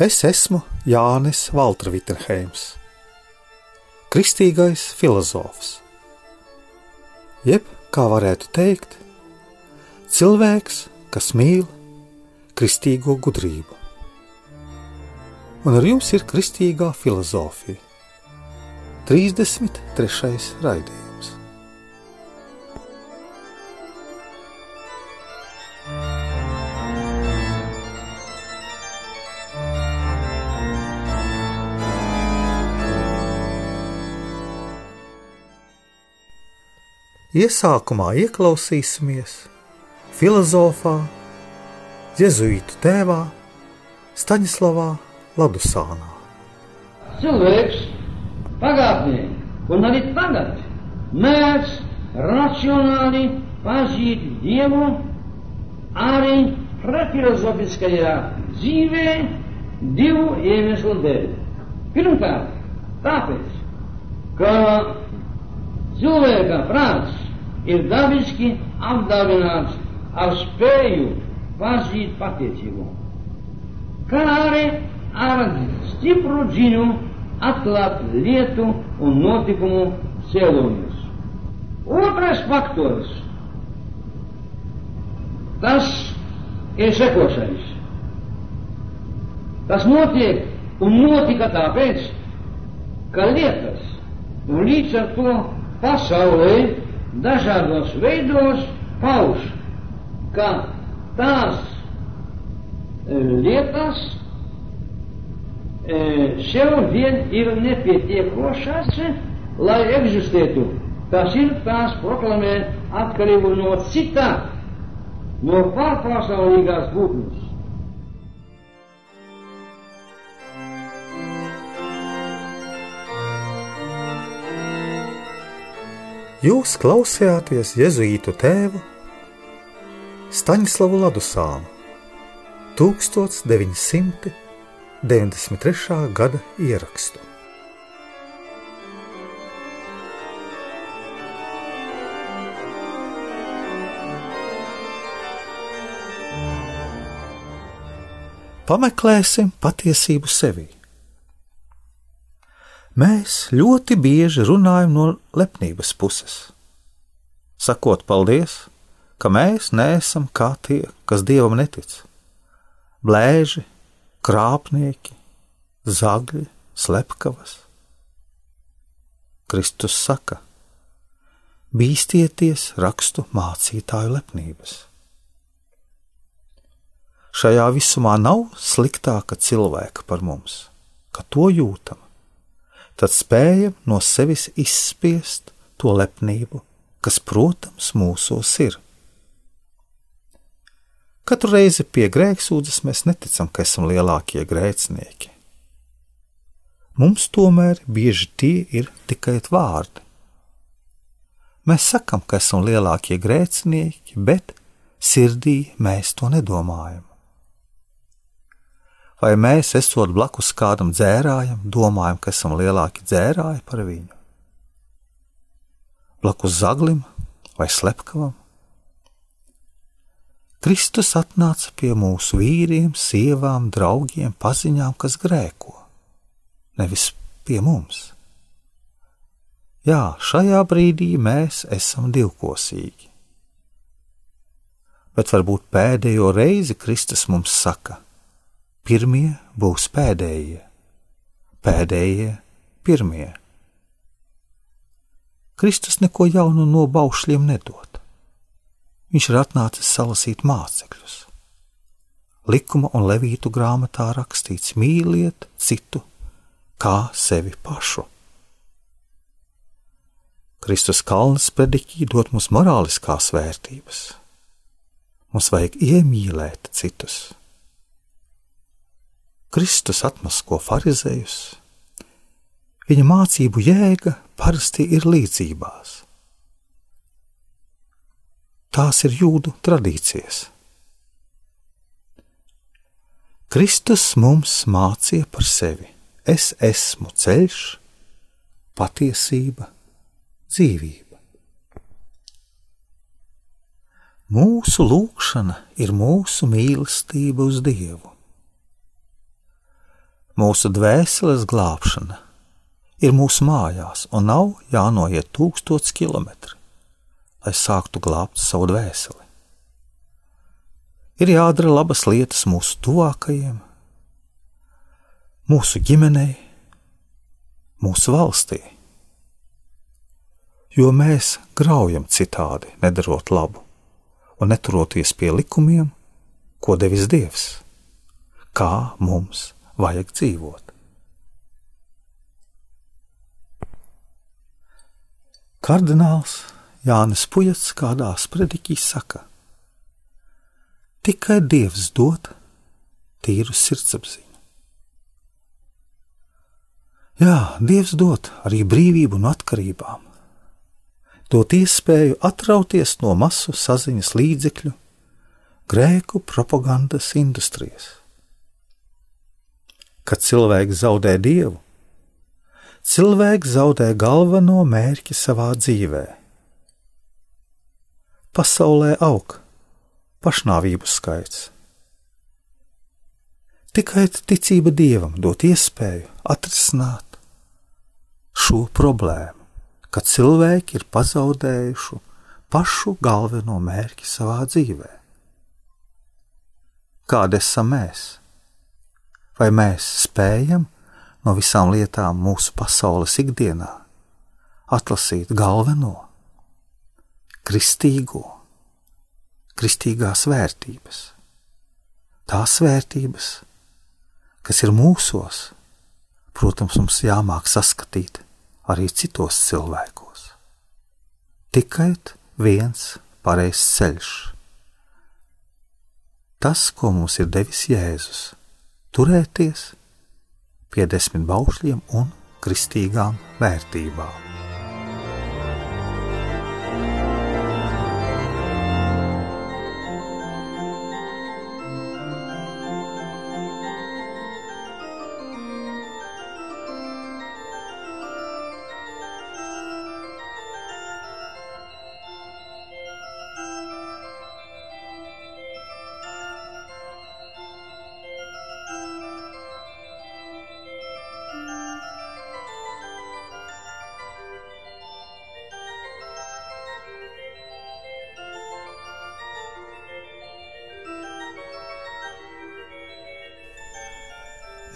Es esmu Jānis Valtra Vitsenheims, kristīgais filozofs. Jeb, kā varētu teikt, cilvēks, kas mīl kristīgo gudrību. Un ar jums ir kristīgā filozofija. 33. raidījums. Iesākumā ieklausīsimies filozofā, jēzuītu tēvā Staņislavā Ladusānā. Cilvēks pagātnē un arī tagad mēdz racionāli pazīt Dievu arī prefilozofiskajā dzīvē divu iemeslu dēļ. Pirmkārt, tāpēc, ka Cilvēka prāts ir dabiski apdāvināts ar spēju pazīt patiesību, kā arī ar stipru ziņu atklāt lietu un notikumu cēloņus. Otrais faktors - tas ir sekošais. Tas notiek un notika tāpēc, ka lietas un līdz ar to pasaulē dažādos veidos pauž, ka tās e, lietas e, sev vien ir nepietiekošas, lai eksistētu. Tas ir tās proklamē atkarību no cita, no pārpasaulīgās būtnes. Jūs klausījāties Jēzus tēvu Staņslavu Ladusānu 1993. gada ierakstu. Pameklēsim patiesību sevī. Mēs ļoti bieži runājam no lepnības puses, sakot paldies, ka mēs neesam kā tie, kas dievam netic. Blēži, krāpnieki, zagļi, slepkavas. Kristus saka: Bīstieties rakstu mācītāju lepnības. Šajā visumā nav sliktāka cilvēka par mums, ka to jūtam tad spējam no sevis izspiest to lepnību, kas, protams, mūsos ir. Katru reizi pie grēksūdzes mēs neticam, ka esam lielākie grēcinieki. Mums tomēr bieži tie ir tikai vārdi. Mēs sakam, ka esam lielākie grēcinieki, bet sirdī mēs to nedomājam vai mēs, esot blakus kādam dzērājam, domājam, ka esam lielāki dzērāji par viņu? Blakus zaglim vai slepkavam? Kristus atnāca pie mūsu vīriem, sievām, draugiem, paziņām, kas grēko, nevis pie mums. Jā, šajā brīdī mēs esam divkosīgi. Bet varbūt pēdējo reizi Kristus mums saka, Pirmie būs pēdējie, pēdējie pirmie. Kristus neko jaunu no baušļiem nedod. Viņš ir atnācis salasīt mācekļus. Likuma un levītu grāmatā rakstīts: mīliet citu kā sevi pašu. Kristus kalnas predikī dod mums morāliskās vērtības. Mums vajag iemīlēt citus Kristus atmasko farizējus, Viņa mācību jēga parasti ir līdzībās. Tās ir jūdu tradīcijas. Kristus mums mācīja par sevi: Es esmu ceļš, patiesība, dzīvība. Mūsu lūkšana ir mūsu mīlestība uz Dievu. Mūsu dvēseles glābšana ir mūsu mājās, un nav jānoiet tūkstots kilometri, lai sāktu glābt savu dvēseli. Ir jādara labas lietas mūsu tuvākajiem, mūsu ģimenei, mūsu valstī, jo mēs graujam citādi, nedarot labu un neturoties pie likumiem, ko devis Dievs, kā mums vajag dzīvot. Kardināls Jānis Pujats kādā sprediķī saka: Tikai Dievs dod tīru sirdsapziņu. Jā, Dievs dod arī brīvību no atkarībām, dot iespēju atrauties no masu saziņas līdzekļu, grēku propagandas industrijas. Kad cilvēks zaudē dievu, cilvēks zaudē galveno mērķi savā dzīvē. Pasaulē aug pašnāvību skaits. Tikai ticība dievam dot iespēju atrisināt šo problēmu, kad cilvēki ir pazaudējuši pašu galveno mērķi savā dzīvē. Kādi esam mēs? Vai mēs spējam no visām lietām mūsu pasaules ikdienā, atlasīt galveno, kristīgo, kristīgās vērtības, tās vērtības, kas ir mūsos, protams, mums jāmāk saskatīt arī citos cilvēkos. Tikai viens pareizs ceļš. Tas, ko mums ir devis Jēzus, turēties pie desmit baušļiem un kristīgām vērtībām.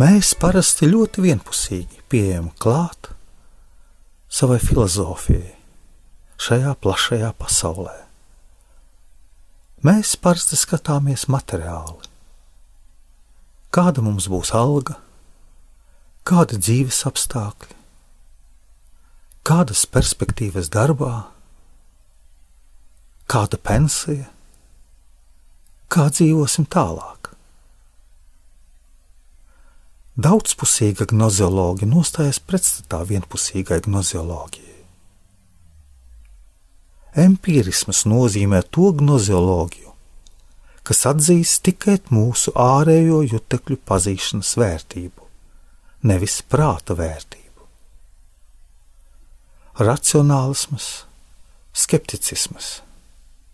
Mēs parasti ļoti vienpusīgi pieejam klāt savai filozofijai šajā plašajā pasaulē. Mēs parasti skatāmies materiāli. Kāda mums būs alga, kādi dzīves apstākļi, kādas perspektīvas darbā, kāda pensija, kā dzīvosim tālāk. Daudzpusīga gnozioloģija nostājas pretstatā vienpusīgai gnozioloģijai. Empirisms nozīmē to gnozioloģiju, kas atzīst tikai mūsu ārējo jutekļu pazīšanas vērtību, nevis prāta vērtību. Racionālisms, skepticisms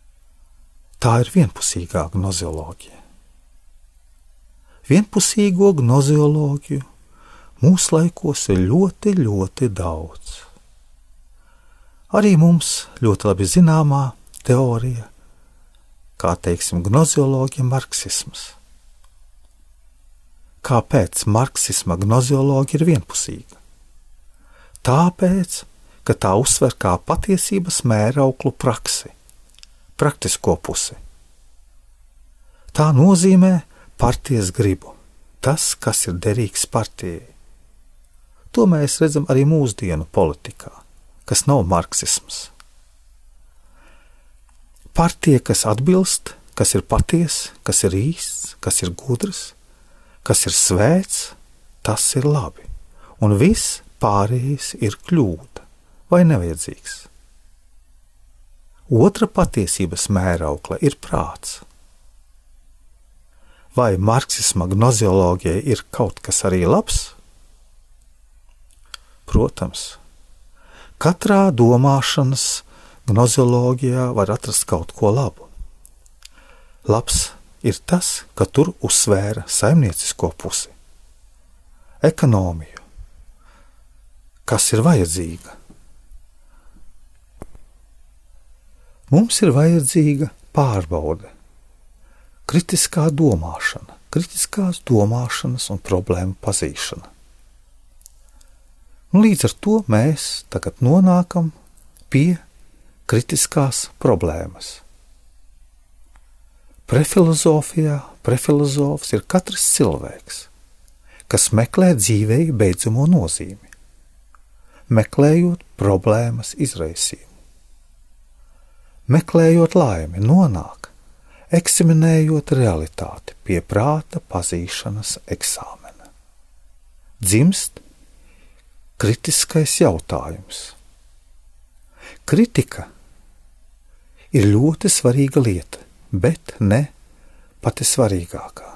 - tā ir vienpusīgā gnozioloģija vienpusīgo gnozioloģiju laikos ir ļoti, ļoti daudz. Arī mums ļoti labi zināmā teorija, kā teiksim, gnozioloģija, marksisms. Kāpēc marksisma gnozioloģija ir vienpusīga? Tāpēc, ka tā uzsver kā patiesības mērauklu praksi, praktisko pusi. Tā nozīmē, partijas gribu, tas, kas ir derīgs partijai. To mēs redzam arī mūsdienu politikā, kas nav marksisms. Partija, kas atbilst, kas ir patiesa, kas ir īsts, kas ir gudrs, kas ir svēts, tas ir labi. Un viss pārējais ir kļūda vai nevajadzīgs. Otra patiesības mēraukla ir prāts. Vai marksisma gnozioloģija ir kaut kas arī labs? Protams, katrā domāšanas gnozioloģijā var atrast kaut ko labu. Labs ir tas, ka tur uzsvēra saimniecisko pusi, ekonomiju, kas ir vajadzīga. Mums ir vajadzīga pārbaude, kritiskā domāšana, kritiskās domāšanas un problēmu pazīšana. Un līdz ar to mēs tagad nonākam pie kritiskās problēmas. Prefilozofijā prefilozofs ir katrs cilvēks, kas meklē dzīvei beidzamo nozīmi, meklējot problēmas izraisījumu. Meklējot laimi, nonāk, eksaminējot realitāti pie prāta pazīšanas eksāmena. Dzimst kritiskais jautājums. Kritika ir ļoti svarīga lieta bet ne pati svarīgākā,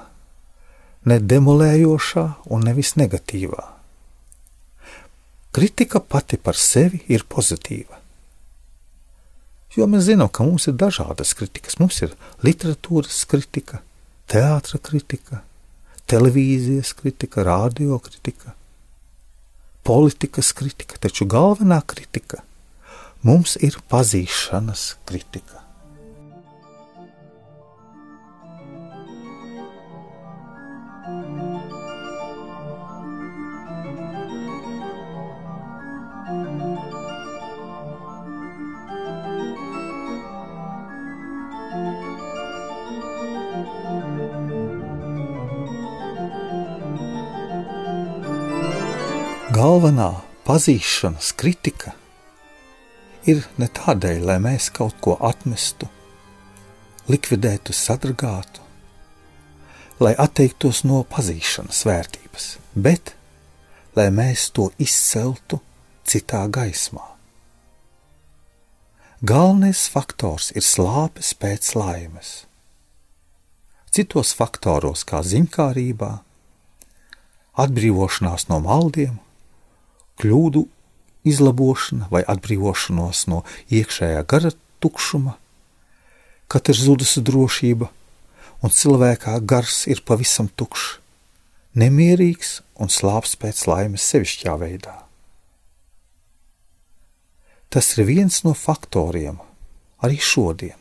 ne demolējošā un nevis negatīvā. Kritika pati par sevi ir pozitīva. Jo mēs zinām, ka mums ir dažādas kritikas. Mums ir literatūras kritika, teātris kritika, televīzijas kritika, radio kritika, politikas kritika, taču galvenā kritika mums ir pazīšanas kritika. Galvenā pazīšanas kritika ir ne tādēļ, lai mēs kaut ko atmestu, likvidētu, sadragātu, lai atteiktos no pazīšanas vērtības, bet lai mēs to izceltu citā gaismā. Galvenais faktors ir slāpes pēc laimes. Citos faktoros, kā zinkārībā, atbrīvošanās no maldiem, kļūdu izlabošana vai atbrīvošanos no iekšējā gara tukšuma, kad ir zudusi drošība un cilvēkā gars ir pavisam tukšs, nemierīgs un slāps pēc laimes sevišķā veidā. Tas ir viens no faktoriem arī šodien,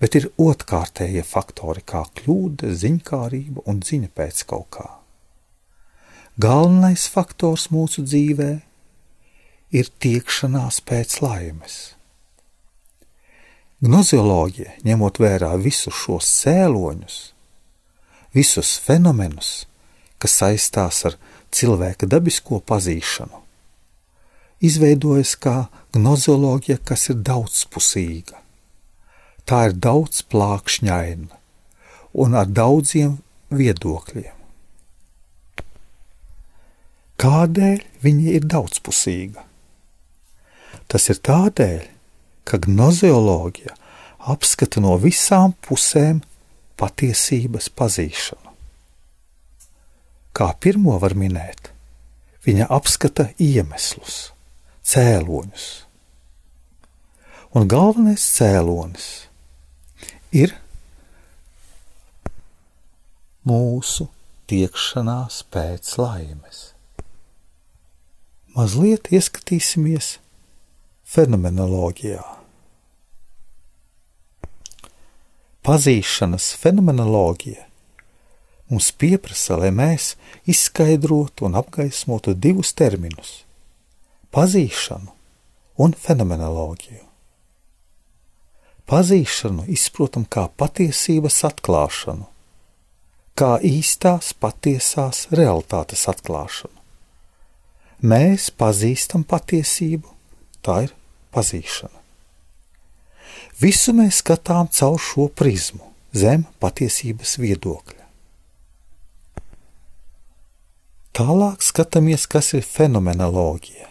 bet ir otrkārtējie faktori kā kļūda, ziņkārība un ziņa pēc kaut kā. Galvenais faktors mūsu dzīvē ir tiekšanās pēc laimes. Gnozioloģija, ņemot vērā visus šos cēloņus, visus fenomenus, kas saistās ar cilvēka dabisko pazīšanu, izveidojas kā gnozioloģija, kas ir daudzpusīga. Tā ir daudz plākšņaina un ar daudziem viedokļiem. Kādēļ viņa ir daudzpusīga? Tas ir tādēļ, ka gnozioloģija apskata no visām pusēm patiesības pazīšanu. Kā pirmo var minēt, viņa apskata iemeslus, cēloņus. Un galvenais cēlonis ir mūsu tiekšanās pēc laimes mazliet ieskatīsimies fenomenoloģijā. Pazīšanas fenomenoloģija mums pieprasa, lai mēs izskaidrotu un apgaismotu divus terminus - pazīšanu un fenomenoloģiju. Pazīšanu izprotam kā patiesības atklāšanu, kā īstās patiesās realitātes atklāšanu. Mēs pazīstam patiesību, tā ir pazīšana. Visu mēs skatām caur šo prizmu, zem patiesības viedokļa. Tālāk skatāmies, kas ir fenomenoloģija.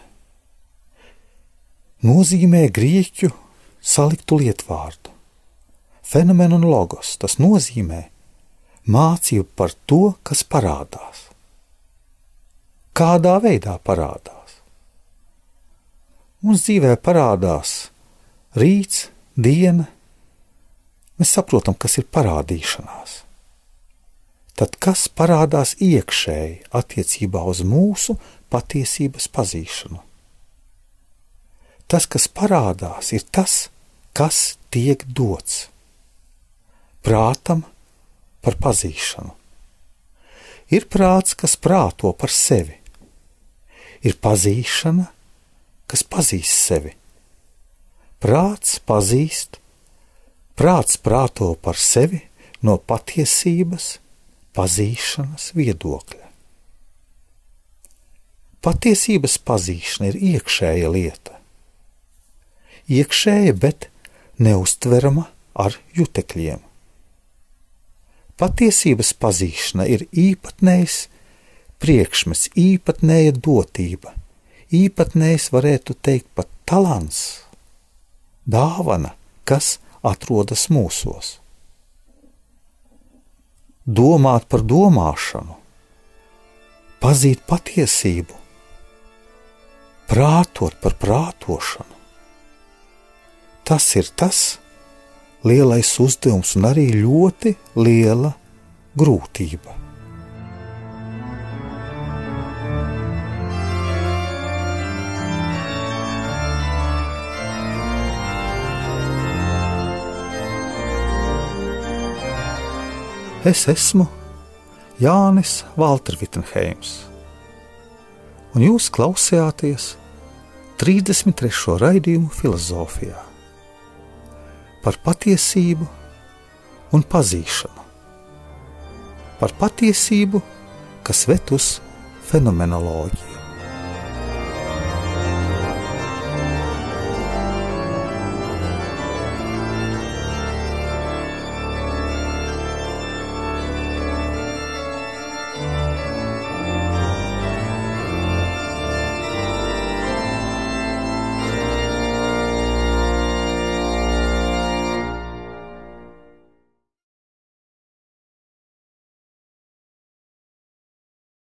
Nozīmē grieķu saliktu lietvārdu. Fenomenu un logos tas nozīmē mācību par to, kas parādās. Kādā veidā parādās? Mums dzīvē parādās rīts, diena. Mēs saprotam, kas ir parādīšanās. Tad kas parādās iekšēji attiecībā uz mūsu patiesības pazīšanu? Tas, kas parādās, ir tas, kas tiek dots prātam par pazīšanu. Ir prāts, kas prāto par sevi, ir pazīšana, kas pazīst sevi. Prāts pazīst, prāts prāto par sevi no patiesības, pazīšanas viedokļa. Patiesības pazīšana ir iekšēja lieta. Iekšēja, bet neustverama ar jutekļiem. Patiesības pazīšana ir īpatnējs priekšmets, īpatnēja dotība, īpatnējs varētu teikt pat talants, dāvana, kas atrodas mūsos. Domāt par domāšanu, pazīt patiesību, prātot par prātošanu. Tas ir tas, lielais uzdevums un arī ļoti liela grūtība. Es esmu Jānis Valtervitenheims, un jūs klausījāties 33. raidījumu filozofijā par patiesību un pazīšanu. Par patiesību, kas ved uz fenomenoloģiju.